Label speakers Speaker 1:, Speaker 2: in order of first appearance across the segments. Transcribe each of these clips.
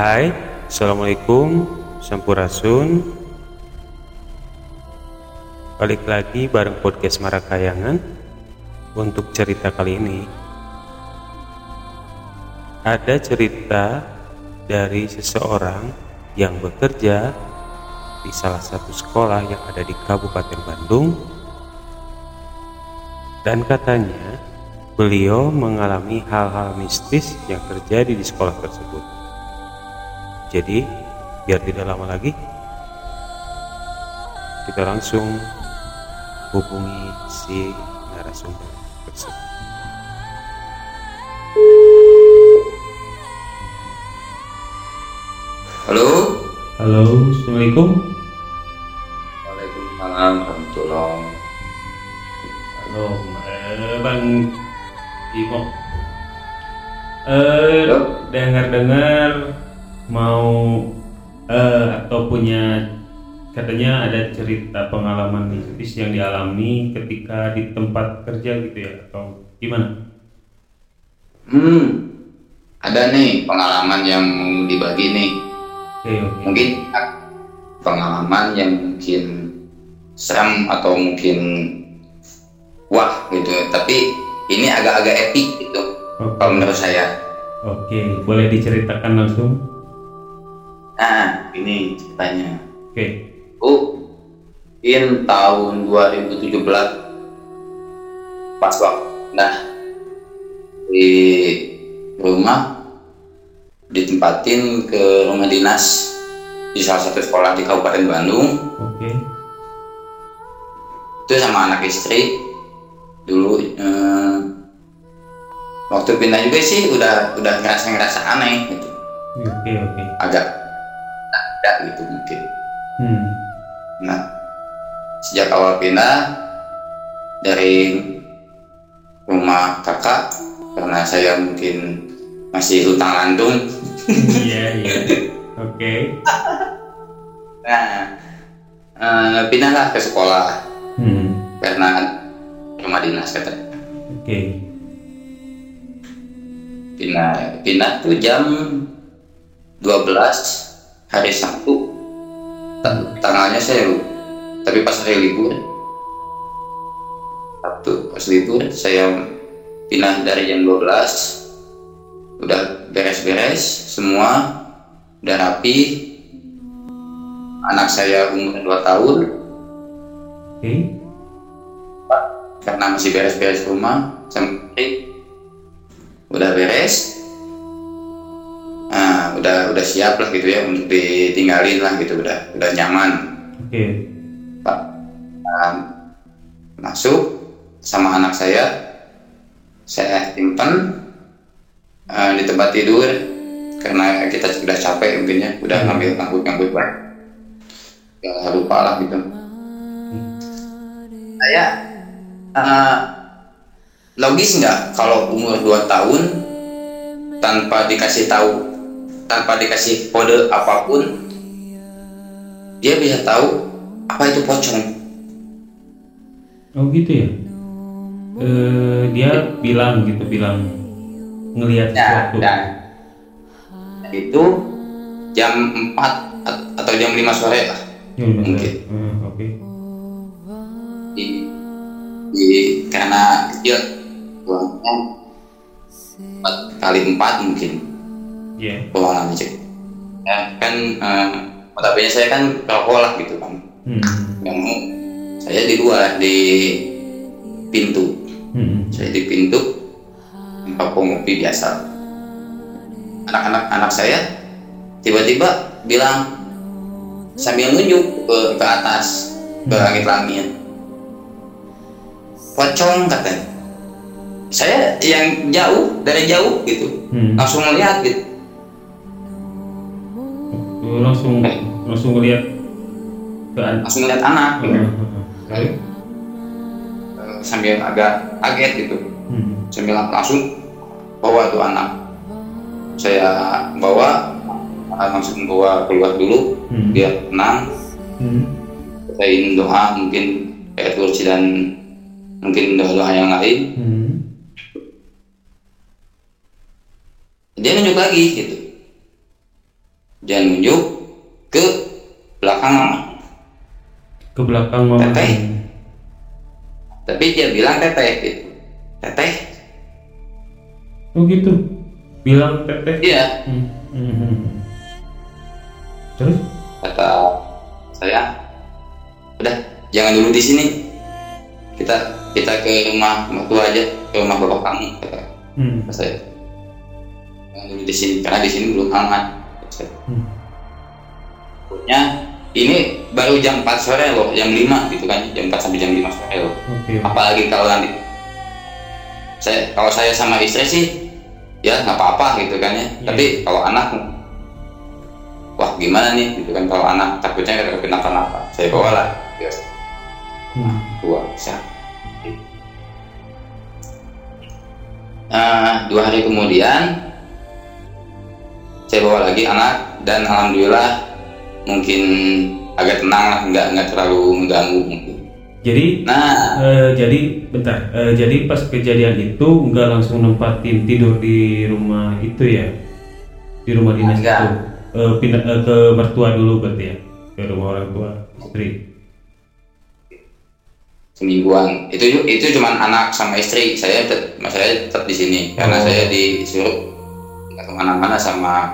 Speaker 1: Hai, Assalamualaikum, Sampurasun. Balik lagi bareng podcast Marakayangan Untuk cerita kali ini. Ada cerita dari seseorang yang bekerja di salah satu sekolah yang ada di Kabupaten Bandung. Dan katanya beliau mengalami hal-hal mistis yang terjadi di sekolah tersebut. Jadi, biar tidak lama lagi, kita langsung hubungi si narasumber tersebut.
Speaker 2: Halo.
Speaker 1: Halo, Assalamualaikum.
Speaker 2: Waalaikumsalam warahmatullahi
Speaker 1: Halo, eh, Bang Imo. Eh, dengar-dengar mau eh, atau punya katanya ada cerita pengalaman mistis yang dialami ketika di tempat kerja gitu ya atau gimana?
Speaker 2: Hmm. Ada nih pengalaman yang dibagi nih.
Speaker 1: Oke, oke.
Speaker 2: Mungkin pengalaman yang mungkin seram atau mungkin wah gitu. Tapi ini agak-agak epic gitu.
Speaker 1: Oke.
Speaker 2: Kalau menurut saya.
Speaker 1: Oke, boleh diceritakan langsung?
Speaker 2: Nah, ini ceritanya.
Speaker 1: Oke.
Speaker 2: Oh, in tahun 2017 pas waktu nah di rumah ditempatin ke rumah dinas di salah satu sekolah di Kabupaten Bandung
Speaker 1: Oke.
Speaker 2: itu sama anak istri dulu eh, waktu pindah juga sih udah udah ngerasa ngerasa aneh gitu
Speaker 1: Oke, oke.
Speaker 2: agak ada gitu mungkin
Speaker 1: Hmm.
Speaker 2: Nah, sejak awal pindah dari rumah kakak karena saya mungkin masih hutang landung.
Speaker 1: Iya, iya. Oke.
Speaker 2: Nah, eh, pindahlah ke sekolah
Speaker 1: Hmm.
Speaker 2: karena rumah dinas katanya.
Speaker 1: Oke.
Speaker 2: Pindah, pindah tuh jam 12 hari Sabtu. Ta- Tanggalnya saya lupa. Tapi pas hari libur Sabtu pas libur saya pindah dari jam 12 udah beres-beres semua udah rapi anak saya umur 2 tahun
Speaker 1: Oke.
Speaker 2: karena masih beres-beres rumah sampai udah beres nah udah udah siap lah gitu ya untuk ditinggalin lah gitu udah udah nyaman.
Speaker 1: Oke.
Speaker 2: Pak Nah, masuk sama anak saya. Saya simpan eh, di tempat tidur karena kita sudah capek mungkin ya udah ngambil ngangkut ngangkut banget ya lupa lah gitu. Saya eh, logis nggak kalau umur 2 tahun tanpa dikasih tahu tanpa dikasih kode apa pun dia bisa tahu apa itu pocong
Speaker 1: Oh gitu ya? Eh dia bilang gitu, bilang ngelihat
Speaker 2: Nah,
Speaker 1: sesuatu.
Speaker 2: dan itu jam 4 at- atau jam 5 sore lah
Speaker 1: benar.
Speaker 2: mungkin.
Speaker 1: Eh, Oke.
Speaker 2: di, di karena kecil buangnya empat kali empat mungkin Ruangan cek ya kan eh, notabene saya kan perokok lah gitu kan.
Speaker 1: Hmm.
Speaker 2: yang mau saya di luar di pintu.
Speaker 1: Hmm.
Speaker 2: saya di pintu rokok ngopi biasa. Anak-anak anak saya tiba-tiba bilang sambil nunjuk ke, ke atas ke langit-langit. Pocong katanya. Saya yang jauh dari jauh gitu.
Speaker 1: Hmm.
Speaker 2: langsung melihat gitu
Speaker 1: Lu langsung langsung ngelihat ke an-
Speaker 2: langsung melihat anak
Speaker 1: Eh,
Speaker 2: gitu.
Speaker 1: eh, eh.
Speaker 2: Eh, sambil agak kaget gitu
Speaker 1: Hmm.
Speaker 2: sambil langsung bawa tuh anak saya bawa langsung bawa keluar dulu
Speaker 1: Hmm.
Speaker 2: biar tenang
Speaker 1: Hmm.
Speaker 2: bacain doa mungkin ayat kursi dan mungkin doa-doa yang lain
Speaker 1: Hmm.
Speaker 2: dia nunjuk lagi gitu dia nunjuk ke belakang mama
Speaker 1: Ke belakang mama.
Speaker 2: Teteh. tapi dia bilang teteh gitu teteh
Speaker 1: Oh gitu. Bilang teteh.
Speaker 2: iya
Speaker 1: Hmm. hmm, hmm. Terus?
Speaker 2: kata saya udah jangan dulu di sini kita kita ke rumah mertua aja ke rumah bapak kamu kata
Speaker 1: Hmm.
Speaker 2: saya jangan dulu di sini karena di sini belum saya.
Speaker 1: Hmm.
Speaker 2: Pokoknya ini baru jam 4 sore loh jam 5 gitu kan jam 4 sampai jam 5 sore loh
Speaker 1: Oke.
Speaker 2: apalagi kalau nanti saya kalau saya sama istri sih ya nggak apa-apa gitu kan ya
Speaker 1: Iya.
Speaker 2: tapi kalau anak wah gimana nih gitu kan kalau anak takutnya ada kenapa-napa saya bawa lah ya
Speaker 1: Hmm.
Speaker 2: dua saya Nah, dua hari kemudian saya bawa lagi anak dan alhamdulillah mungkin agak tenang lah nggak nggak terlalu mengganggu mungkin
Speaker 1: Jadi
Speaker 2: nah
Speaker 1: eh, jadi bentar. Eh, jadi pas kejadian itu nggak langsung nempatin tidur di rumah itu ya? Di rumah dinas
Speaker 2: Enggak.
Speaker 1: itu. Eh, pindah eh, ke mertua dulu berarti ya? Ke rumah orang tua istri.
Speaker 2: semingguan itu itu cuman anak sama istri saya tet- saya tetap di sini karena
Speaker 1: Oh.
Speaker 2: saya disuruh nggak ke mana-mana sama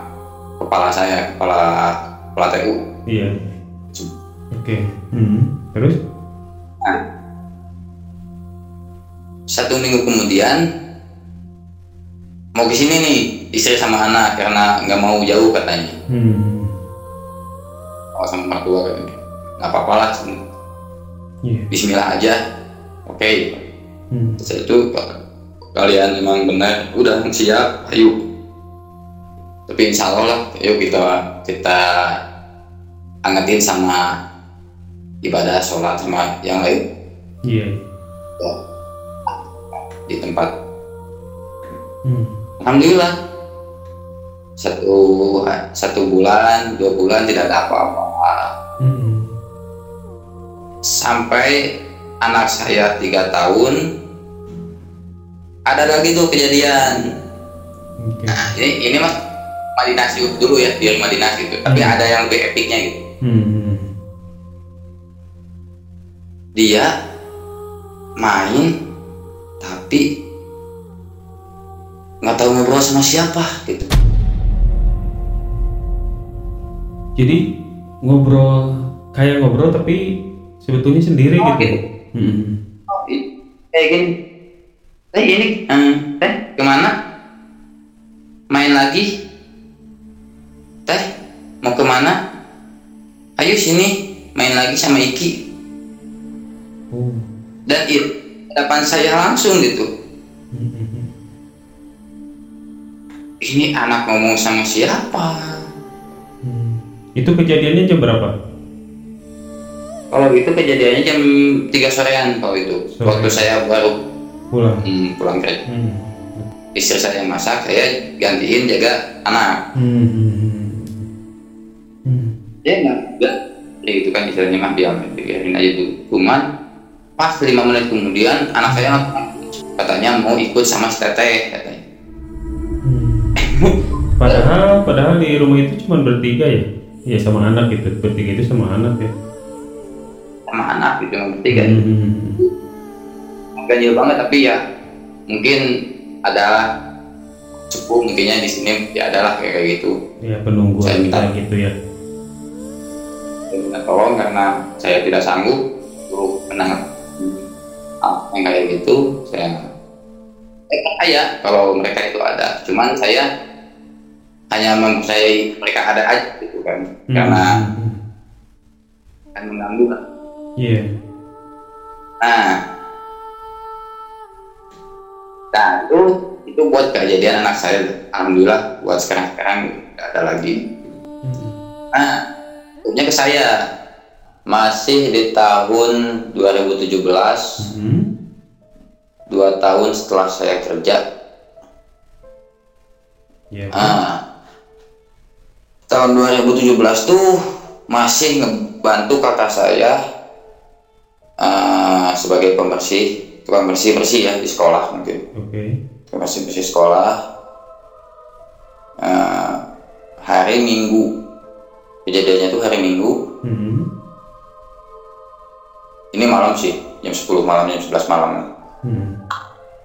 Speaker 2: kepala saya kepala kepala TU
Speaker 1: Iya. Oke. Hmm. Terus?
Speaker 2: satu minggu kemudian mau ke sini nih istri sama anak karena nggak mau jauh katanya
Speaker 1: Hmm.
Speaker 2: mau sama mertua katanya nggak apa-apa lah
Speaker 1: Iya.
Speaker 2: Bismillah aja oke
Speaker 1: Hmm.
Speaker 2: saya itu kalian memang benar udah siap ayo tapi insya Allah lah ayo kita kita angetin sama ibadah sholat sama yang lain
Speaker 1: Iya.
Speaker 2: ya, di tempat
Speaker 1: Hmm.
Speaker 2: Alhamdulillah satu satu bulan dua bulan tidak ada apa-apa
Speaker 1: Hmm.
Speaker 2: sampai anak saya tiga tahun ada lagi tuh kejadian
Speaker 1: Oke.
Speaker 2: Nah, ini ini mas rumah dinas dulu ya di rumah dinas gitu tapi
Speaker 1: Hmm.
Speaker 2: ada yang lebih epicnya gitu
Speaker 1: Hmm.
Speaker 2: dia main tapi nggak tahu ngobrol sama siapa gitu
Speaker 1: Jadi ngobrol kayak ngobrol tapi sebetulnya sendiri
Speaker 2: Oh,
Speaker 1: gitu.
Speaker 2: gitu.
Speaker 1: Hmm.
Speaker 2: oh, i- kayak gini teh ini eh, teh ke mana main lagi mau ke mana ayo sini main lagi sama Iki dan itu hadapan saya langsung gitu
Speaker 1: Hmm.
Speaker 2: ini anak ngomong sama siapa
Speaker 1: Hmm. Itu kejadiannya jam berapa?
Speaker 2: kalau itu kejadiannya jam 3 sorean kalau itu
Speaker 1: Sore.
Speaker 2: waktu saya baru
Speaker 1: Pulang.
Speaker 2: hmm, pulang kerja
Speaker 1: Hmm.
Speaker 2: istri saya masak saya gantiin jaga anak
Speaker 1: Hmm. Hmm.
Speaker 2: dia nggak nggak ya itu kan istilahnya mah biar biarin aja dulu cuman pas lima menit kemudian anak saya katanya mau ikut sama si teteh katanya
Speaker 1: Hmm. Padahal padahal di rumah itu cuma bertiga ya? Iya sama anak gitu. Bertiga itu sama anak ya.
Speaker 2: sama anak gitu yang bertiga
Speaker 1: Hmm.
Speaker 2: ganjil banget tapi ya mungkin ada sepuh mungkinnya di sini ya adalah kayak kayak gitu
Speaker 1: Ya penunggu
Speaker 2: Saya minta.
Speaker 1: kayak gitu ya.
Speaker 2: Minta tolong karena saya tidak sanggup untuk menangkap hal yang kayak gitu saya saya percaya kalau mereka itu ada cuman saya hanya mempercayai mereka ada aja gitu kan
Speaker 1: Hmm.
Speaker 2: karena akan mengganggu kan
Speaker 1: Iya.
Speaker 2: nah nah itu itu buat kejadian anak saya alhamdulillah buat sekarang sekarang nggak ada lagi
Speaker 1: Hmm.
Speaker 2: Nah, punya ke saya masih di tahun 2017,
Speaker 1: Hmm.
Speaker 2: dua tahun setelah saya kerja.
Speaker 1: Iya.
Speaker 2: Nah, tahun 2017 tuh masih ngebantu kakak saya eh, sebagai pembersih, tukang bersih bersih ya di sekolah mungkin,
Speaker 1: Oke.
Speaker 2: pembersih bersih sekolah. Eh, hari Minggu kejadiannya tuh hari Minggu
Speaker 1: Hmm.
Speaker 2: ini malam sih jam 10 malam jam 11 malam
Speaker 1: Hmm.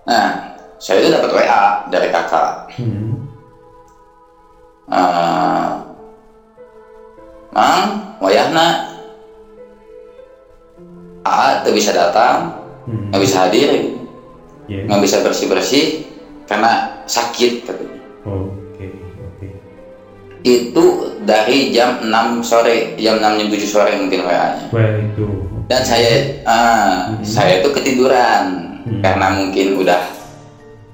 Speaker 2: nah saya itu dapat WA dari kakak
Speaker 1: Hmm.
Speaker 2: Eh, Mang wayahna A tuh bisa datang
Speaker 1: Hmm.
Speaker 2: nggak bisa hadir
Speaker 1: Ya.
Speaker 2: nggak bisa bersih bersih karena sakit katanya
Speaker 1: oke.
Speaker 2: Itu dari jam 6 sore jam 6 jam 7 sore mungkin WA-nya
Speaker 1: Wah itu.
Speaker 2: dan saya ah,
Speaker 1: Hmm.
Speaker 2: saya itu ketiduran
Speaker 1: Hmm.
Speaker 2: karena mungkin udah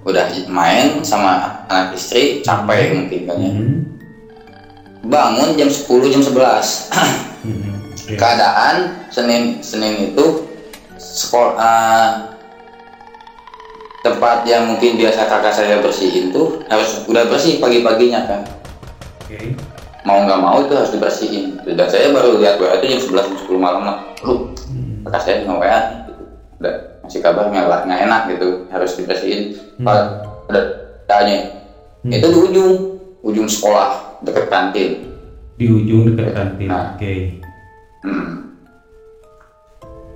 Speaker 2: udah main sama anak istri capek mungkin kan ya
Speaker 1: Hmm.
Speaker 2: bangun jam 10 jam 11
Speaker 1: Hmm. Ya.
Speaker 2: keadaan Senin Senin itu sekolah tempat yang mungkin biasa kakak saya bersihin tuh harus udah bersih pagi-paginya kan
Speaker 1: Oke.
Speaker 2: mau nggak mau itu harus dibersihin dan saya baru lihat WA itu jam 11 jam 10 malam lah Loh,
Speaker 1: Hmm.
Speaker 2: kakak saya nge WA gitu. udah ngasih kabar nggak nggak enak gitu harus dibersihin
Speaker 1: Hmm.
Speaker 2: Udah tanya
Speaker 1: Hmm.
Speaker 2: itu di ujung ujung sekolah dekat kantin
Speaker 1: Di ujung dekat kantin.
Speaker 2: Nah.
Speaker 1: Oke.
Speaker 2: Hmm.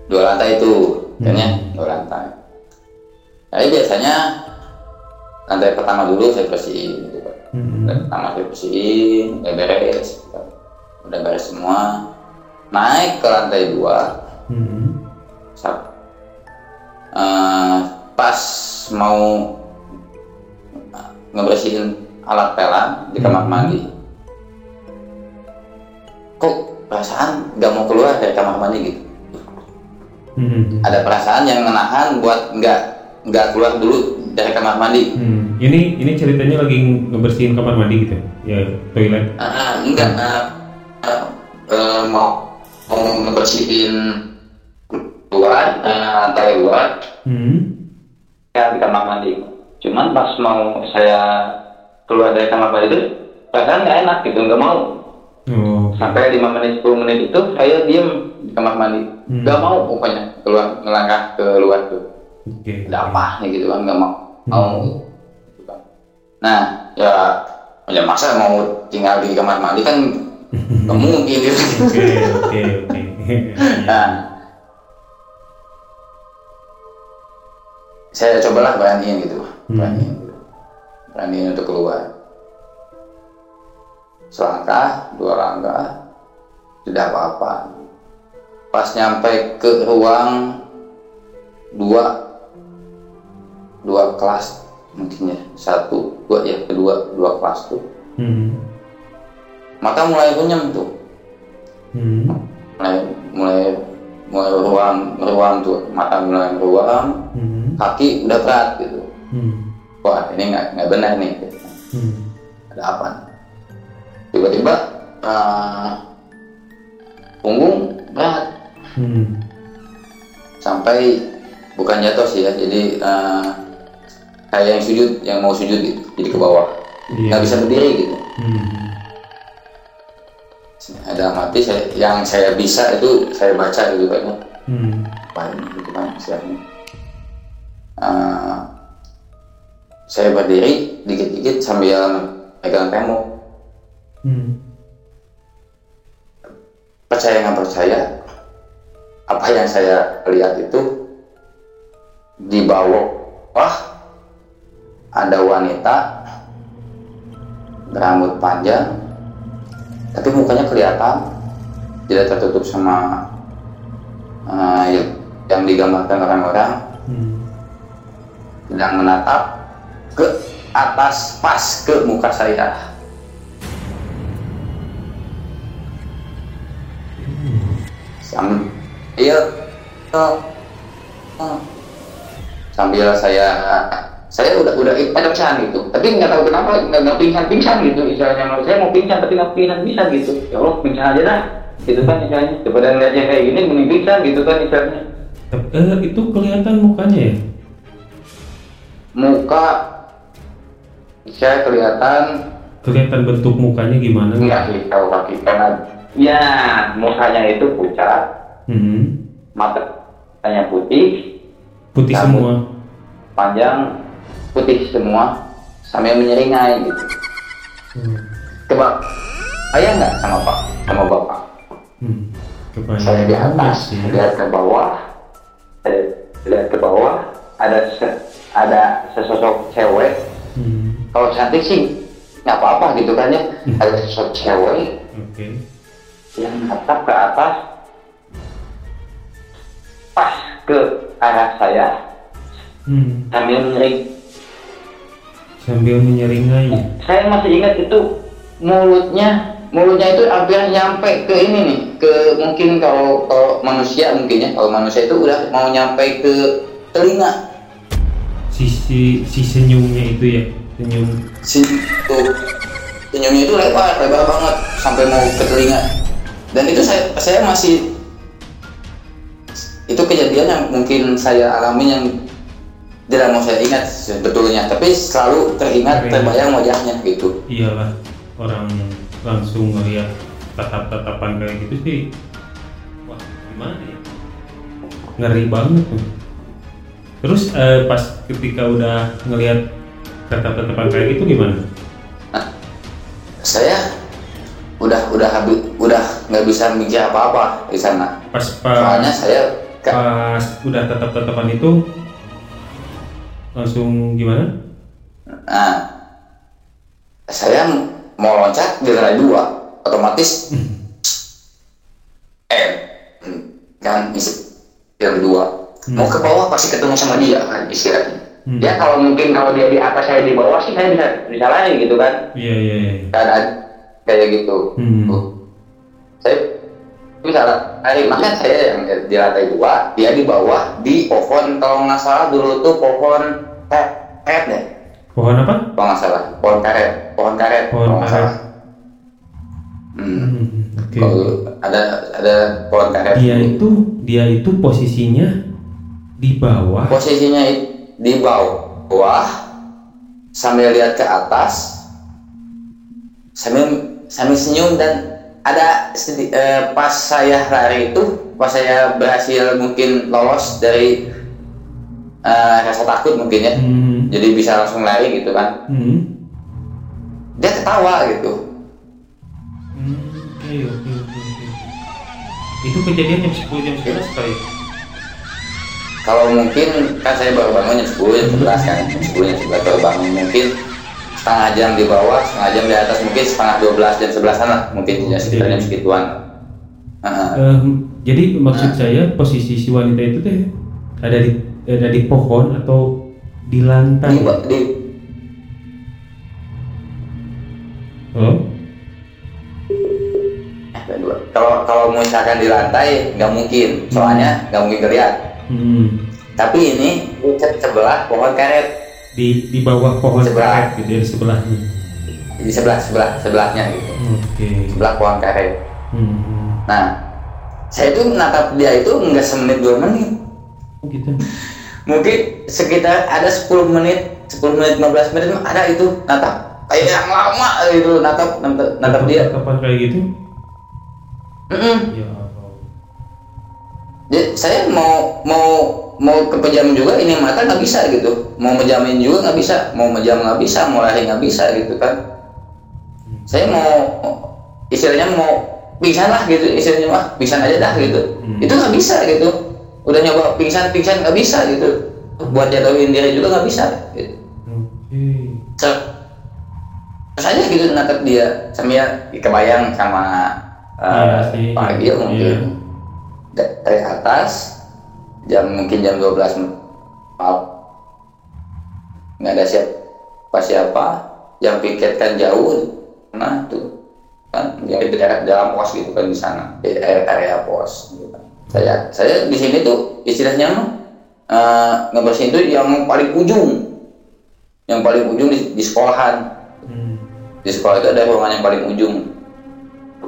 Speaker 2: Dua lantai itu, kayaknya
Speaker 1: Hmm.
Speaker 2: dua lantai. Saya biasanya lantai pertama dulu saya bersihin, gitu Pak.
Speaker 1: Hmm.
Speaker 2: Saya bersihin, udah beres, udah beres semua. Naik ke lantai dua,
Speaker 1: Hmm.
Speaker 2: eh, pas mau ngebersihin alat pelan di kamar
Speaker 1: Hmm.
Speaker 2: mandi. Kok perasaan nggak mau keluar dari kamar mandi gitu?
Speaker 1: Hmm.
Speaker 2: ada perasaan yang menahan buat nggak nggak keluar dulu dari kamar mandi
Speaker 1: Hmm. Ini ini ceritanya lagi ngebersihin kamar mandi gitu ya? Ya toilet.
Speaker 2: Ah, enggak ah, eh, mau mau ngebersihin luar lantai luar
Speaker 1: Hmm.
Speaker 2: ya di kamar mandi cuman pas mau saya keluar dari kamar mandi itu perasaan nggak enak gitu nggak mau
Speaker 1: Oh.
Speaker 2: sampai 5 menit 10 menit itu saya diem di kamar mandi
Speaker 1: Hmm.
Speaker 2: nggak mau pokoknya keluar ngelangkah ke luar tuh
Speaker 1: Oke.
Speaker 2: ada apa nih gitu kan nggak mau mau
Speaker 1: Hmm.
Speaker 2: kan. Nah ya ya masa mau tinggal di kamar mandi kan nggak mungkin gitu
Speaker 1: Oke oke oke.
Speaker 2: nah saya cobalah beraniin gitu
Speaker 1: Hmm.
Speaker 2: beraniin gitu. beraniin untuk keluar selangkah dua langkah tidak apa-apa pas nyampe ke ruang dua dua kelas mungkin ya satu dua ya kedua dua kelas tuh
Speaker 1: Hmm.
Speaker 2: maka mulai runyem tuh
Speaker 1: Hmm.
Speaker 2: mulai mulai mulai ruang ruang tuh mata mulai ruang
Speaker 1: Hmm.
Speaker 2: kaki udah berat gitu
Speaker 1: Hmm.
Speaker 2: wah ini nggak nggak benar nih
Speaker 1: Hmm.
Speaker 2: ada apa tiba-tiba eh, punggung berat
Speaker 1: Hmm.
Speaker 2: sampai bukan jatuh sih ya jadi eh, kayak yang sujud yang mau sujud gitu jadi ke bawah
Speaker 1: Iya.
Speaker 2: nggak bisa berdiri gitu
Speaker 1: Hmm.
Speaker 2: ada mati saya yang saya bisa itu saya baca gitu kan ya.
Speaker 1: Hmm.
Speaker 2: apa ini istilahnya Eh, saya berdiri dikit-dikit sambil pegang tembok
Speaker 1: Hmm.
Speaker 2: percaya nggak percaya apa yang saya lihat itu di bawah wah ada wanita berambut panjang tapi mukanya kelihatan tidak tertutup sama eh, yang- digambarkan orang-orang.
Speaker 1: Hmm.
Speaker 2: sedang menatap ke atas pas ke muka saya. Sambil sambil saya saya udah udah pingsan gitu tapi nggak tahu kenapa nggak nggak pingsan pingsan gitu menurut saya mau pingsan tapi nggak pingsan bisa gitu ya Allah pingsan aja dah gitu kan istilahnya daripada ngeliatnya kayak gini mending pingsan gitu kan
Speaker 1: Tapi, eh, itu kelihatan mukanya ya?
Speaker 2: muka saya kelihatan
Speaker 1: Kelihatan bentuk mukanya gimana?
Speaker 2: enggak sih kalau kaki karena ya mukanya itu pucat
Speaker 1: Hmm.
Speaker 2: matanya putih
Speaker 1: Putih
Speaker 2: Rambut.
Speaker 1: semua.
Speaker 2: panjang putih semua sambil menyeringai gitu.
Speaker 1: Hmm.
Speaker 2: coba ayah nggak sama pak? Sama bapak?
Speaker 1: Hmm. kebanyakan
Speaker 2: saya di atas lihat ke bawah. Saya lihat ke bawah ada se- ada sesosok cewek.
Speaker 1: Hmm.
Speaker 2: kalau cantik sih nggak apa-apa gitu kan ya.
Speaker 1: Hmm.
Speaker 2: ada sesosok cewek.
Speaker 1: Oke.
Speaker 2: Yang natap ke atas pas ke arah saya.
Speaker 1: Hmm.
Speaker 2: sambil ngering
Speaker 1: sambil menyeringai
Speaker 2: saya masih ingat itu mulutnya mulutnya itu hampir nyampe ke ini nih ke mungkin kalau kalau manusia mungkin ya kalau manusia itu udah mau nyampe ke telinga.
Speaker 1: Sisi si senyumnya itu ya senyum.
Speaker 2: Sini tuh senyumnya itu lebar lebar banget sampai mau ke telinga. Dan itu saya saya masih itu kejadian yang mungkin saya alami yang tidak mau saya ingat sebetulnya tapi selalu teringat
Speaker 1: Teringat.
Speaker 2: terbayang wajahnya gitu.
Speaker 1: Iyalah orang langsung ngeliat tatap-tatapan kayak gitu sih wah gimana ya? Ngeri banget tuh. Terus eh, pas ketika udah ngelihat tatap-tatapan kayak gitu gimana?
Speaker 2: Saya udah udah habis udah nggak bisa mikir apa-apa di sana.
Speaker 1: Pas pas
Speaker 2: soalnya saya
Speaker 1: pas udah tatap-tatapan itu langsung gimana
Speaker 2: nah saya mau loncat di lantai dua otomatis eh kan isi yang kedua
Speaker 1: Hmm.
Speaker 2: mau ke bawah pasti ketemu sama dia kan istilahnya
Speaker 1: Hmm.
Speaker 2: ya kalau mungkin kalau dia di atas saya di bawah sih saya bisa bisa lari gitu kan
Speaker 1: iya iya iya
Speaker 2: keadaan kayak gitu
Speaker 1: Hmm.
Speaker 2: Tuh. saya bisa lari makanya saya yang di lantai dua dia di bawah di pohon kalau nggak salah dulu tuh pohon karet deh.
Speaker 1: Pohon apa?
Speaker 2: Kalau nggak salah. Pohon karet. Pohon karet.
Speaker 1: Pohon
Speaker 2: kalau nggak
Speaker 1: karet.
Speaker 2: salah. Hmm.
Speaker 1: Hmm, oke.
Speaker 2: Kalau ada ada pohon karet.
Speaker 1: Dia itu dia itu posisinya di bawah.
Speaker 2: Posisinya di bawah. Sambil lihat ke atas. Sambil sambil senyum dan ada sedi- eh, pas saya lari itu pas saya berhasil mungkin lolos dari eh, rasa takut mungkin ya
Speaker 1: hmm.
Speaker 2: jadi bisa langsung lari gitu kan
Speaker 1: Hmm.
Speaker 2: dia ketawa gitu
Speaker 1: Hmm, oke oke oke. Itu kejadian jam 10 jam 11 kali.
Speaker 2: kalau mungkin kan saya baru bangun jam 10 jam 11 kan jam 10 jam 11 baru bangun mungkin setengah jam di bawah setengah jam di atas mungkin setengah 12 jam 11 lah mungkin ya sekitar jam segituan Heeh.
Speaker 1: Em, jadi maksud saya posisi si wanita itu teh ada di ada di pohon atau di lantai.
Speaker 2: di, di dua. kalau kalau misalkan di lantai nggak mungkin soalnya nggak mungkin kelihatan
Speaker 1: hmm.
Speaker 2: tapi ini sebelah pohon karet
Speaker 1: di di bawah pohon
Speaker 2: Sebelah.
Speaker 1: karet gitu ya di sebelahnya.
Speaker 2: di sebelah sebelah sebelahnya gitu
Speaker 1: Oke.
Speaker 2: sebelah pohon karet
Speaker 1: Hmm.
Speaker 2: nah saya itu menatap dia itu nggak semenit dua menit
Speaker 1: gitu.
Speaker 2: mungkin sekitar ada 10 menit 10 menit 15 menit ada itu natap kayak yang lama itu natap natap, natap dia
Speaker 1: Kapan kayak gitu?
Speaker 2: Mm-mm.
Speaker 1: Ya Allah.
Speaker 2: Jadi saya mau mau mau kepejam juga ini mata nggak bisa gitu mau menjamin juga nggak bisa mau menjam nggak bisa mau lari nggak bisa gitu kan saya mau istilahnya mau pingsan lah gitu istilahnya mah pingsan aja dah gitu
Speaker 1: Hmm.
Speaker 2: itu nggak bisa gitu udah nyoba pingsan pingsan nggak bisa gitu. Buat jatuhin diri juga nggak bisa gitu. Ter- terus aja gitu natap dia sambil kebayang sama uh,
Speaker 1: sih,
Speaker 2: pagi
Speaker 1: iya.
Speaker 2: mungkin. Da- dari atas jam mungkin jam 12 malam. Nggak ada siapa siapa yang piket kan jauh. Nah tuh. Kan dia di daerah dalam pos gitu kan di sana di area, area pos. gitu. Saya saya di sini tuh istilahnya uh, ngebersihin itu yang paling ujung yang paling ujung di, di sekolahan
Speaker 1: Hmm.
Speaker 2: di sekolah itu ada ruangan yang paling ujung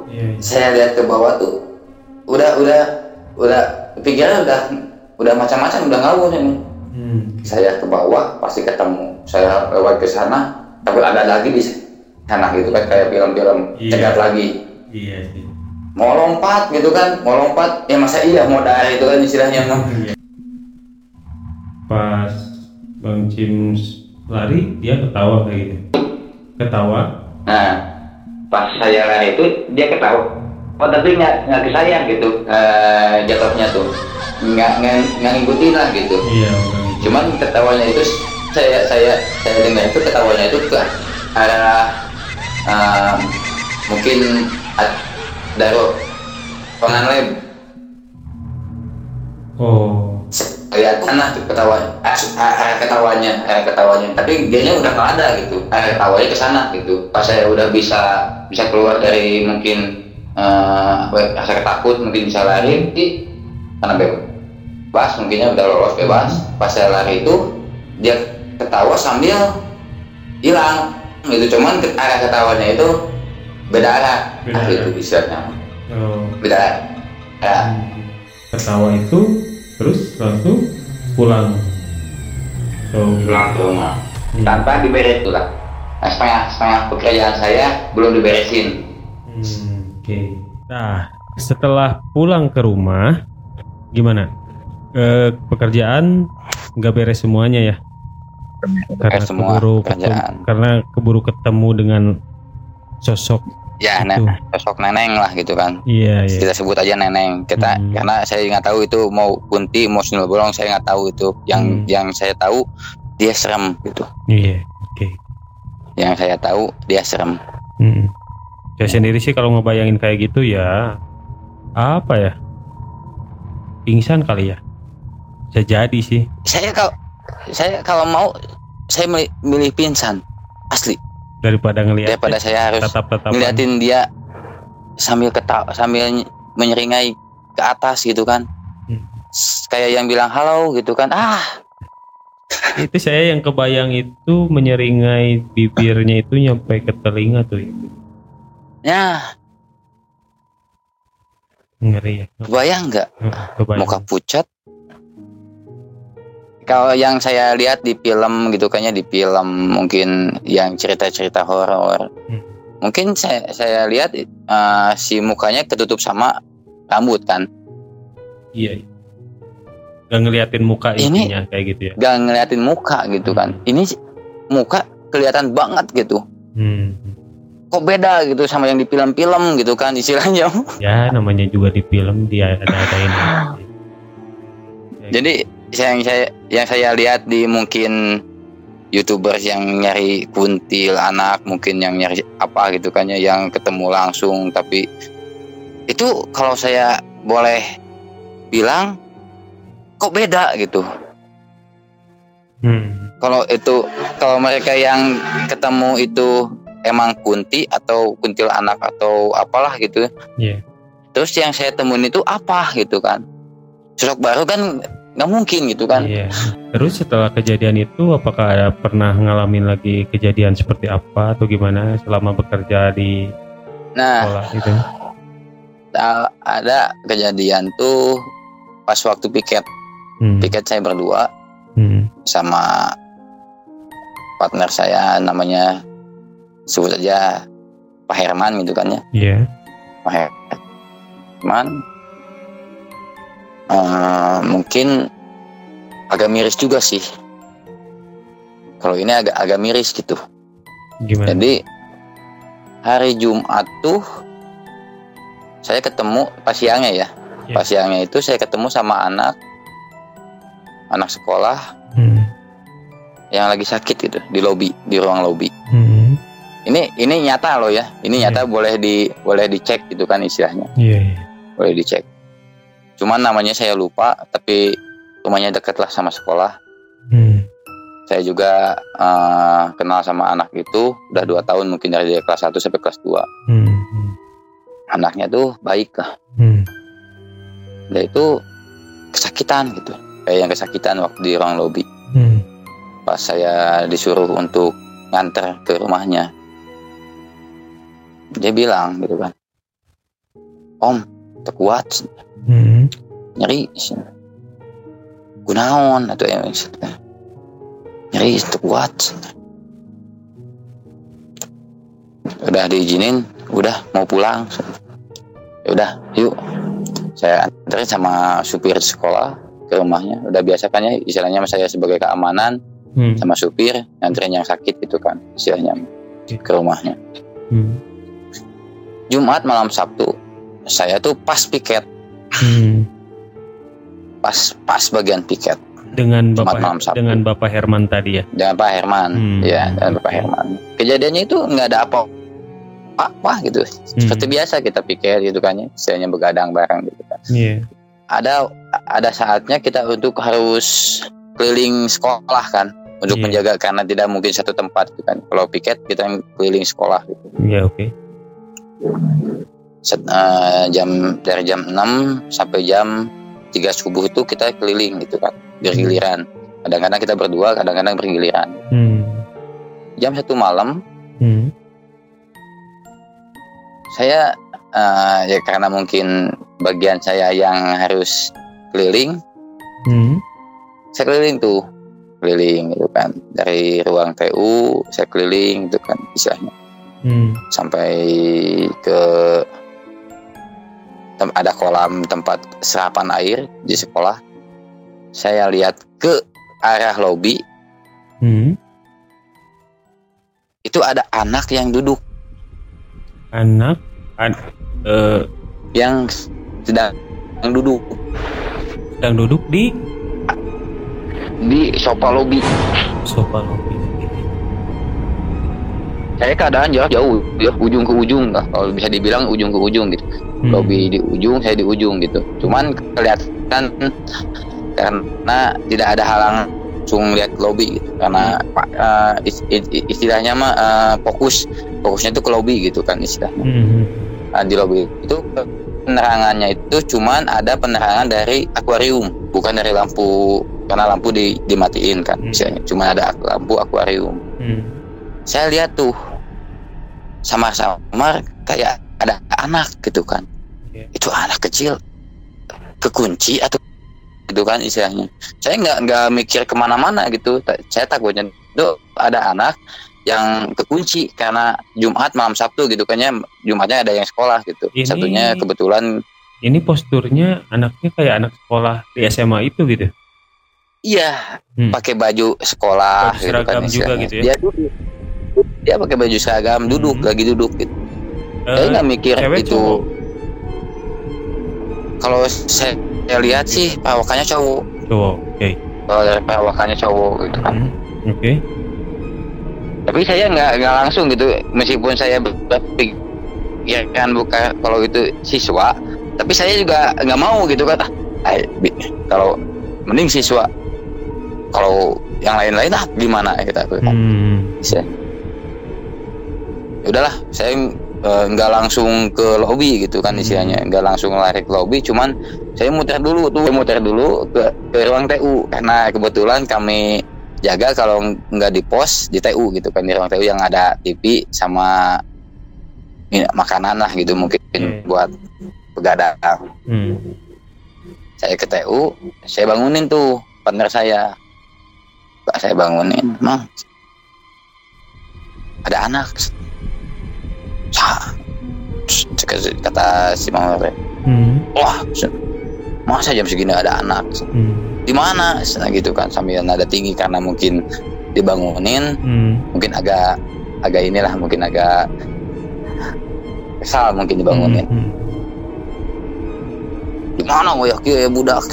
Speaker 1: Iya. iya.
Speaker 2: saya lihat ke bawah tuh udah udah udah pikiran udah udah macam-macam udah ngawur ini
Speaker 1: Hmm.
Speaker 2: saya ke bawah pasti ketemu saya lewat ke sana tapi ada lagi di sana gitu kan kayak film-film
Speaker 1: Iya.
Speaker 2: cegat lagi
Speaker 1: Iya sih.
Speaker 2: Mau lompat gitu kan mau lompat. Ya masa iya mau dari itu kan istilahnya mah
Speaker 1: Iya. Pas Bang Cim lari, dia ketawa kayak gitu. Ketawa.
Speaker 2: nah pas saya lari itu dia ketawa. Oh tapi nggak nggak ke saya gitu. Eh, jatuhnya tuh. Nggak nggak ngikutin lah gitu.
Speaker 1: Iya itu
Speaker 2: cuman ketawanya itu saya saya saya dengar itu ketawanya itu ke arah eh, mungkin daro pengan lab
Speaker 1: oh.
Speaker 2: Lihat tanah tuh ketawa as- a- arah ketawanya arah ketawanya. Tapi dianya udah nggak ada gitu. Arah ketawanya ke sana gitu. Pas saya udah bisa bisa keluar dari mungkin eh, ya, rasa takut mungkin bisa lari di karena bebas. Mungkinnya udah lolos bebas. Pas saya lari itu dia ketawa sambil hilang. Gitu. Cuman arah ketawanya itu beda arah
Speaker 1: Beda
Speaker 2: Ah,
Speaker 1: arah.
Speaker 2: gitu istilahnya
Speaker 1: oh.
Speaker 2: Beda arah ya
Speaker 1: ketawa itu terus langsung pulang. So
Speaker 2: pulang ke rumah.
Speaker 1: Hmm.
Speaker 2: tanpa diberes tuh lah. Nah, setengah setengah pekerjaan saya belum diberesin.
Speaker 1: Hmm, oke. Nah setelah pulang ke rumah gimana? Eh, pekerjaan nggak beres semuanya ya? Karena
Speaker 2: semua
Speaker 1: keburu ketemu, karena keburu ketemu dengan sosok
Speaker 2: ya
Speaker 1: Itu.
Speaker 2: nen sosok neneng lah gitu kan
Speaker 1: iya iya
Speaker 2: kita sebut aja neneng kita
Speaker 1: Hmm.
Speaker 2: karena saya nggak tahu itu mau kunti mau sundel bolong saya nggak tahu itu yang
Speaker 1: Hmm.
Speaker 2: yang saya tahu dia serem gitu
Speaker 1: iya oke
Speaker 2: yang saya tahu dia serem
Speaker 1: Hmm. Saya sendiri sih kalau ngebayangin kayak gitu ya apa ya? Pingsan kali ya. Bisa jadi sih.
Speaker 2: saya kalau saya kalau mau saya milih, milih pingsan asli
Speaker 1: Daripada ngelihat
Speaker 2: daripada saya harus
Speaker 1: tatap-tatapan.
Speaker 2: ngeliatin dia sambil ketawa sambil ny- menyeringai ke atas gitu kan
Speaker 1: Hmm.
Speaker 2: Kayak yang bilang halo gitu kan ah
Speaker 1: Itu saya yang kebayang itu menyeringai bibirnya itu nyampe ke telinga tuh.
Speaker 2: ya
Speaker 1: Ngeri ya.
Speaker 2: kebayang nggak muka pucat kalau yang saya lihat di film gitu kayaknya di film mungkin yang cerita-cerita horor
Speaker 1: Hmm.
Speaker 2: mungkin saya saya lihat eh, si mukanya ketutup sama rambut kan
Speaker 1: Iya. Gak ngeliatin muka
Speaker 2: Ini-
Speaker 1: intinya kayak gitu ya.
Speaker 2: gak ngeliatin muka gitu kan ini si- muka kelihatan banget gitu
Speaker 1: Hmm.
Speaker 2: kok beda gitu sama yang di film-film gitu kan istilahnya
Speaker 1: Ya namanya juga di film dia ada ada ini.
Speaker 2: jadi yang saya yang saya lihat di mungkin youtubers yang nyari kuntil anak mungkin yang nyari apa gitu kan ya yang ketemu langsung tapi itu kalau saya boleh bilang kok beda gitu
Speaker 1: Hmm.
Speaker 2: kalau itu kalau mereka yang ketemu itu emang kunti atau kuntil anak atau apalah gitu
Speaker 1: Iya.
Speaker 2: terus yang saya temuin itu apa gitu kan sosok baru kan nggak mungkin gitu kan
Speaker 1: Iya. Terus setelah kejadian itu apakah ada pernah ngalamin lagi kejadian seperti apa atau gimana selama bekerja di
Speaker 2: nah
Speaker 1: sekolah itu?
Speaker 2: ada kejadian tuh pas waktu piket
Speaker 1: Hmm.
Speaker 2: piket saya berdua
Speaker 1: Hmm.
Speaker 2: sama partner saya namanya sebut aja Pak Herman gitu kan ya
Speaker 1: Iya.
Speaker 2: Pak Herman Eh, mungkin agak miris juga sih kalau ini agak agak miris gitu
Speaker 1: Gimana?
Speaker 2: Jadi hari Jumat tuh saya ketemu pas siangnya ya.
Speaker 1: Iya.
Speaker 2: Pas siangnya itu saya ketemu sama anak anak sekolah
Speaker 1: Hmm.
Speaker 2: yang lagi sakit gitu di lobi, di ruang lobi.
Speaker 1: Hmm.
Speaker 2: Ini ini nyata loh ya. Ini
Speaker 1: Iya.
Speaker 2: nyata boleh di boleh dicek gitu kan istilahnya.
Speaker 1: Iya. iya.
Speaker 2: Boleh dicek. Cuman namanya saya lupa tapi rumahnya dekat lah sama sekolah.
Speaker 1: Hmm.
Speaker 2: Saya juga eh, kenal sama anak itu udah dua tahun mungkin dari kelas 1 sampai kelas 2.
Speaker 1: Hmm.
Speaker 2: Anaknya tuh baik lah.
Speaker 1: Hmm.
Speaker 2: dia itu kesakitan gitu kayak yang kesakitan waktu di ruang lobi
Speaker 1: Hmm.
Speaker 2: pas saya disuruh untuk nganter ke rumahnya dia bilang gitu kan om terkuat
Speaker 1: Hmm.
Speaker 2: nyeri gunaon atau yang nyeri terkuat udah diizinin udah mau pulang. Ya udah yuk. Saya anterin sama supir sekolah ke rumahnya. Udah biasa kan ya istilahnya saya sebagai keamanan.
Speaker 1: Hmm.
Speaker 2: sama supir nganterin yang sakit gitu kan istilahnya ke rumahnya.
Speaker 1: Hmm.
Speaker 2: Jumat malam Sabtu saya tuh pas piket
Speaker 1: Hmm.
Speaker 2: pas pas bagian piket
Speaker 1: Dengan
Speaker 2: Jumat
Speaker 1: Bapak
Speaker 2: malam Sabtu.
Speaker 1: dengan Bapak Herman tadi ya.
Speaker 2: dengan Pak Herman
Speaker 1: Hmm.
Speaker 2: ya dengan Bapak Herman kejadiannya itu nggak ada apa apa gitu
Speaker 1: Hmm.
Speaker 2: seperti biasa kita piket gitu kan ya istilahnya begadang bareng gitu kan
Speaker 1: Iya.
Speaker 2: ada ada saatnya kita untuk harus keliling sekolah kan untuk
Speaker 1: Iya.
Speaker 2: menjaga karena tidak mungkin satu tempat gitu kan kalau piket kita keliling sekolah gitu
Speaker 1: Iya, oke.
Speaker 2: Set- eh, jam dari jam 6 sampai jam 3 subuh itu kita keliling gitu kan bergiliran kadang-kadang kita berdua kadang-kadang bergiliran
Speaker 1: Hmm.
Speaker 2: jam satu malam
Speaker 1: Hmm.
Speaker 2: saya eh, ya karena mungkin bagian saya yang harus keliling
Speaker 1: Hmm.
Speaker 2: saya keliling tuh keliling gitu kan dari ruang TU saya keliling gitu kan istilahnya
Speaker 1: Hmm.
Speaker 2: sampai ke tem- ada kolam tempat serapan air di sekolah. Saya lihat ke arah lobi.
Speaker 1: Hmm.
Speaker 2: itu ada anak yang duduk.
Speaker 1: Anak? An- eh,
Speaker 2: yang sedang yang duduk.
Speaker 1: sedang duduk di?
Speaker 2: Di sofa lobi.
Speaker 1: Sofa lobi.
Speaker 2: saya keadaan jauh jauh ya. Ujung ke ujung lah. Kalau bisa dibilang ujung ke ujung gitu
Speaker 1: Hmm.
Speaker 2: lobi di ujung saya di ujung gitu cuman kelihatan karena tidak ada halang langsung lihat lobi gitu karena is- istilahnya mah eh, fokus fokusnya itu ke lobi gitu kan istilahnya
Speaker 1: Hmm.
Speaker 2: Nah, di lobi itu penerangannya itu cuman ada penerangan dari akuarium bukan dari lampu karena lampu di, dimatiin kan
Speaker 1: Hmm.
Speaker 2: istilahnya cuma ada lampu akuarium
Speaker 1: Hmm.
Speaker 2: saya lihat tuh samar-samar kayak ada anak gitu kan
Speaker 1: Iya.
Speaker 2: itu anak kecil kekunci atau gitu kan istilahnya saya nggak nggak mikir ke mana-mana gitu saya takutnya itu ada anak yang kekunci karena Jumat malam Sabtu gitu kan ya Jumatnya ada yang sekolah gitu
Speaker 1: Ini-
Speaker 2: Sabtunya kebetulan
Speaker 1: Ini posturnya anaknya kayak anak sekolah di SMA itu gitu.
Speaker 2: iya
Speaker 1: Hmm.
Speaker 2: pakai baju sekolah
Speaker 1: Baju
Speaker 2: gitu kan
Speaker 1: juga gitu ya?
Speaker 2: dia duduk dia pakai baju seragam duduk
Speaker 1: Hmm.
Speaker 2: lagi duduk gitu saya
Speaker 1: Eh,
Speaker 2: nggak mikir itu
Speaker 1: cowok?
Speaker 2: Kalau saya lihat sih perawakannya cowok
Speaker 1: cowok. Oke.
Speaker 2: kalau dari perawakannya cowok gitu kan
Speaker 1: Hmm. Oke.
Speaker 2: tapi saya nggak nggak langsung gitu meskipun saya berpikir ya kan bukan kalau itu siswa tapi saya juga nggak mau gitu kan ah, bi- kalau mending siswa kalau yang lain-lain ah gimana gitu aku
Speaker 1: Hmm.
Speaker 2: saya udahlah saya eh, nggak langsung ke lobby gitu kan
Speaker 1: Hmm.
Speaker 2: istilahnya nggak langsung lari ke lobby cuman saya muter dulu tuh. Muter dulu ke, ke ruang TU karena kebetulan kami jaga kalau nggak di pos di TU gitu kan di ruang TU yang ada TV sama ini, makanan lah gitu mungkin
Speaker 1: Hmm.
Speaker 2: buat begadang.
Speaker 1: Hmm.
Speaker 2: saya ke TU saya bangunin tuh partner saya. Pak saya bangunin. Mang ada anak kata kata si Mama
Speaker 1: Hmm.
Speaker 2: wah masa jam segini ada anak
Speaker 1: Hmm.
Speaker 2: di mana Nah, gitu kan sambil nada tinggi karena mungkin dibangunin
Speaker 1: Hmm.
Speaker 2: mungkin agak agak inilah mungkin agak kesal mungkin dibangunin
Speaker 1: Hmm.
Speaker 2: di mana ya kieu ya budak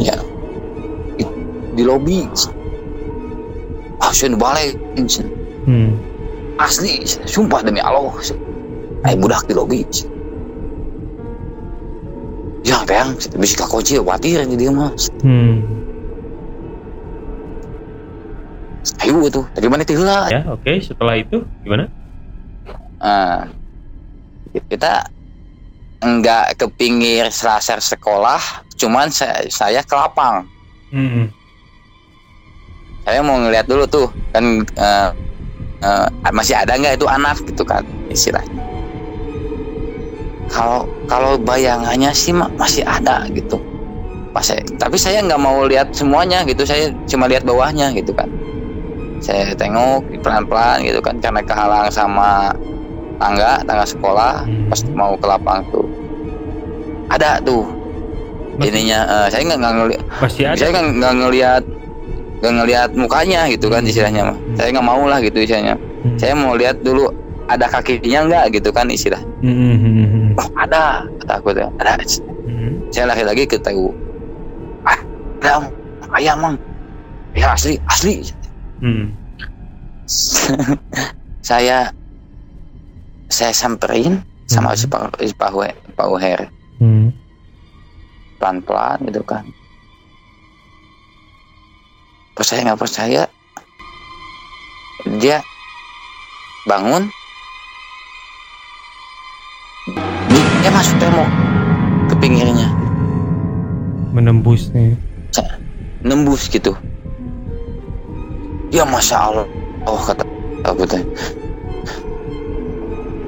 Speaker 2: ya di, di lobi ah balik
Speaker 1: Hmm.
Speaker 2: Asli sumpah demi Allah ay budak di lobi ya teang bisa kunci khawatir ini dia mah
Speaker 1: Hmm.
Speaker 2: ayo tuh dari mana itu lah
Speaker 1: Ya, oke. Setelah itu gimana?
Speaker 2: Ah, kita enggak ke pinggir selasar sekolah cuman saya, saya ke lapang
Speaker 1: Hmm.
Speaker 2: saya mau ngeliat dulu tuh kan eh, eh, masih ada nggak itu anak gitu kan istilahnya kalau kalau bayangannya sih ma- masih ada gitu pas saya tapi saya nggak mau lihat semuanya gitu saya cuma lihat bawahnya gitu kan saya tengok pelan-pelan gitu kan karena kehalang sama tangga tangga sekolah
Speaker 1: Hmm.
Speaker 2: pas mau ke lapang tuh ada tuh ininya eh, saya nggak nggak ngeliat
Speaker 1: Masih ada.
Speaker 2: saya nggak nggak ngelihat nggak ngelihat mukanya gitu kan
Speaker 1: Hmm.
Speaker 2: istilahnya mah
Speaker 1: Hmm.
Speaker 2: saya nggak mau lah gitu istilahnya
Speaker 1: Hmm.
Speaker 2: saya mau lihat dulu ada kakinya enggak gitu kan istilah
Speaker 1: Hmm, hmm, hmm,
Speaker 2: oh ada kata aku tuh ada
Speaker 1: hmm.
Speaker 2: saya lagi ke TU ah ada ayam mang ya asli asli
Speaker 1: Hmm.
Speaker 2: saya saya samperin sama
Speaker 1: Mhm.
Speaker 2: si Pak Pak Uher
Speaker 1: Hmm.
Speaker 2: pelan-pelan gitu kan percaya nggak percaya dia bangun. Dia masuk tembok ke pinggirnya.
Speaker 1: Menembus nih
Speaker 2: nembus gitu. Ya masya Allah oh kata aku teh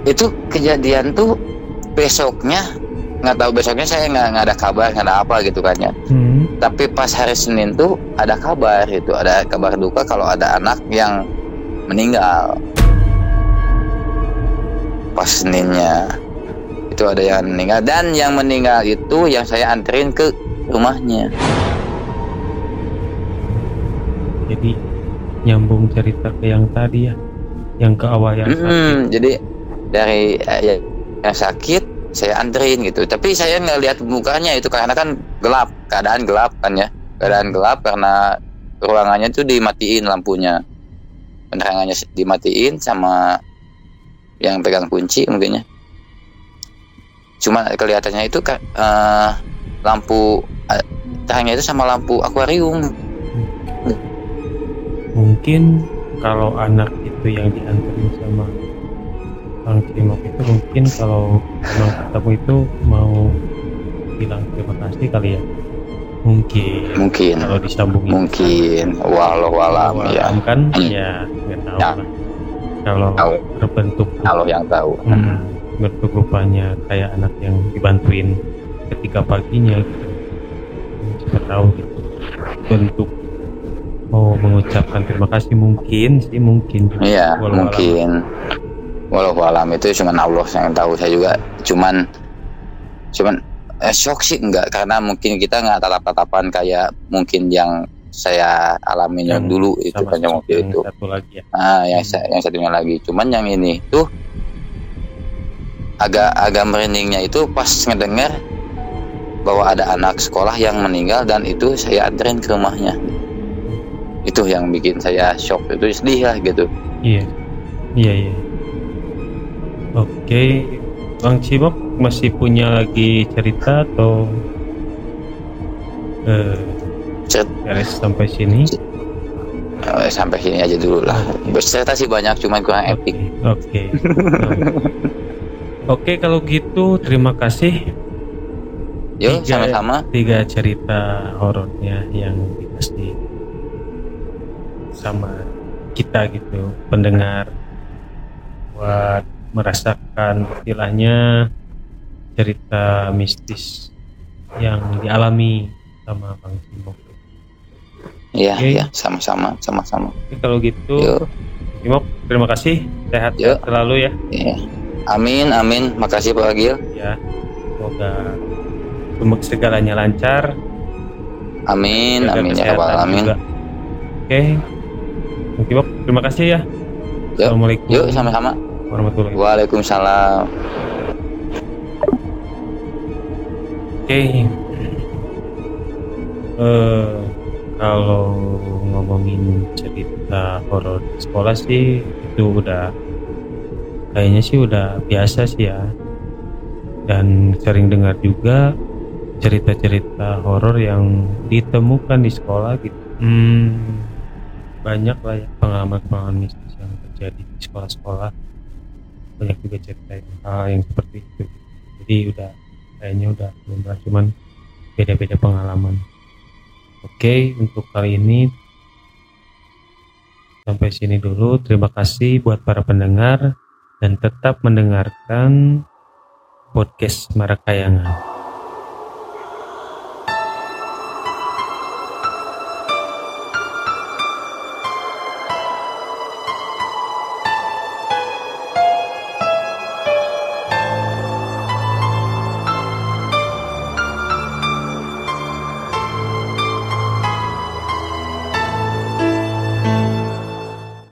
Speaker 2: itu kejadian tuh besoknya nggak tahu besoknya saya nggak nggak ada kabar nggak ada apa gitu kan ya.
Speaker 1: Hmm.
Speaker 2: Tapi pas hari Senin tuh ada kabar itu ada kabar duka kalau ada anak yang meninggal. Pas Seninnya itu ada yang meninggal dan yang meninggal itu yang saya anterin ke rumahnya.
Speaker 1: Jadi nyambung cerita ke yang tadi ya yang ke awal yang sakit.
Speaker 2: jadi dari ya- yang sakit saya anterin gitu. Tapi saya nggak lihat mukanya itu karena kan gelap keadaan gelap kan ya. Keadaan gelap karena ruangannya tuh dimatiin lampunya. Penerangannya dimatiin sama yang pegang kunci mungkinnya cuma kelihatannya itu eh, lampu eh, terangnya itu sama lampu akuarium.
Speaker 1: Mungkin kalau anak itu yang dianterin sama Bang Cimok itu mungkin kalau memang ketemu itu mau bilang terima kasih kali ya. Mungkin.
Speaker 2: Mungkin.
Speaker 1: Kalau disambungin.
Speaker 2: Mungkin. Walau alam ya.
Speaker 1: Walam kan ya nggak tahu
Speaker 2: Ya.
Speaker 1: lah. Kalau
Speaker 2: Tahu.
Speaker 1: berbentuk
Speaker 2: kalau yang tahu.
Speaker 1: Hmm, bentuk rupanya kayak anak yang dibantuin ketika paginya gitu. Hmm, siapa tahu gitu. Bentuk mau mengucapkan terima kasih mungkin sih mungkin
Speaker 2: Iya, mungkin. Walau alam itu cuman Allah yang tahu. Saya juga cuman cuman eh, shock sih enggak karena mungkin kita nggak tatap-tatapan kayak mungkin yang saya alamin yang
Speaker 1: Yang
Speaker 2: dulu itu kan yang waktu itu.
Speaker 1: satu lagi ya
Speaker 2: Ah, yang
Speaker 1: Hmm.
Speaker 2: yang satunya lagi. Cuman yang ini tuh agak agak merindingnya itu pas ngedengar bahwa ada anak sekolah yang meninggal dan itu saya anterin ke rumahnya. Itu yang bikin saya shock itu sedih lah gitu.
Speaker 1: iya iya iya oke Bang Cimok masih punya lagi cerita atau eh beres sampai sini
Speaker 2: Eh, sampai sini aja dulu lah. Bercerita sih banyak, cuman kurang
Speaker 1: Oke,
Speaker 2: epic.
Speaker 1: Oke. Oke, kalau gitu terima kasih Tiga-
Speaker 2: sama-sama.
Speaker 1: tiga cerita horornya yang dikasih sama kita gitu, pendengar buat merasakan istilahnya cerita mistis yang dialami sama Bang Simok.
Speaker 2: Iya,
Speaker 1: Oke.
Speaker 2: iya, sama-sama, sama-sama.
Speaker 1: Oke, kalau gitu
Speaker 2: Yuk,
Speaker 1: Simok terima kasih sehat
Speaker 2: Yuk.
Speaker 1: selalu ya.
Speaker 2: iya. Amin, amin. Makasih Pak Agil.
Speaker 1: ya semoga semua segalanya lancar
Speaker 2: Amin,
Speaker 1: jaga
Speaker 2: amin ya
Speaker 1: kesehatan
Speaker 2: rabbal alamin.
Speaker 1: juga. oke Bob, terima kasih ya
Speaker 2: Yuk,
Speaker 1: Assalamualaikum
Speaker 2: Yuk, sama-sama.
Speaker 1: Warahmatullahi
Speaker 2: Waalaikumsalam.
Speaker 1: Oke. Eh kalau ngomongin cerita horor di sekolah sih itu udah kayaknya sih udah biasa sih ya. Dan sering dengar juga cerita-cerita horor yang ditemukan di sekolah gitu. Hmm, banyak lah ya pengalaman-pengalaman mistis yang terjadi di sekolah-sekolah. Banyak juga cerita yang hal yang seperti itu. Jadi udah kayaknya udah lumrah cuman beda-beda pengalaman. Oke untuk kali ini sampai sini dulu. Terima kasih buat para pendengar dan tetap mendengarkan podcast Marakayangan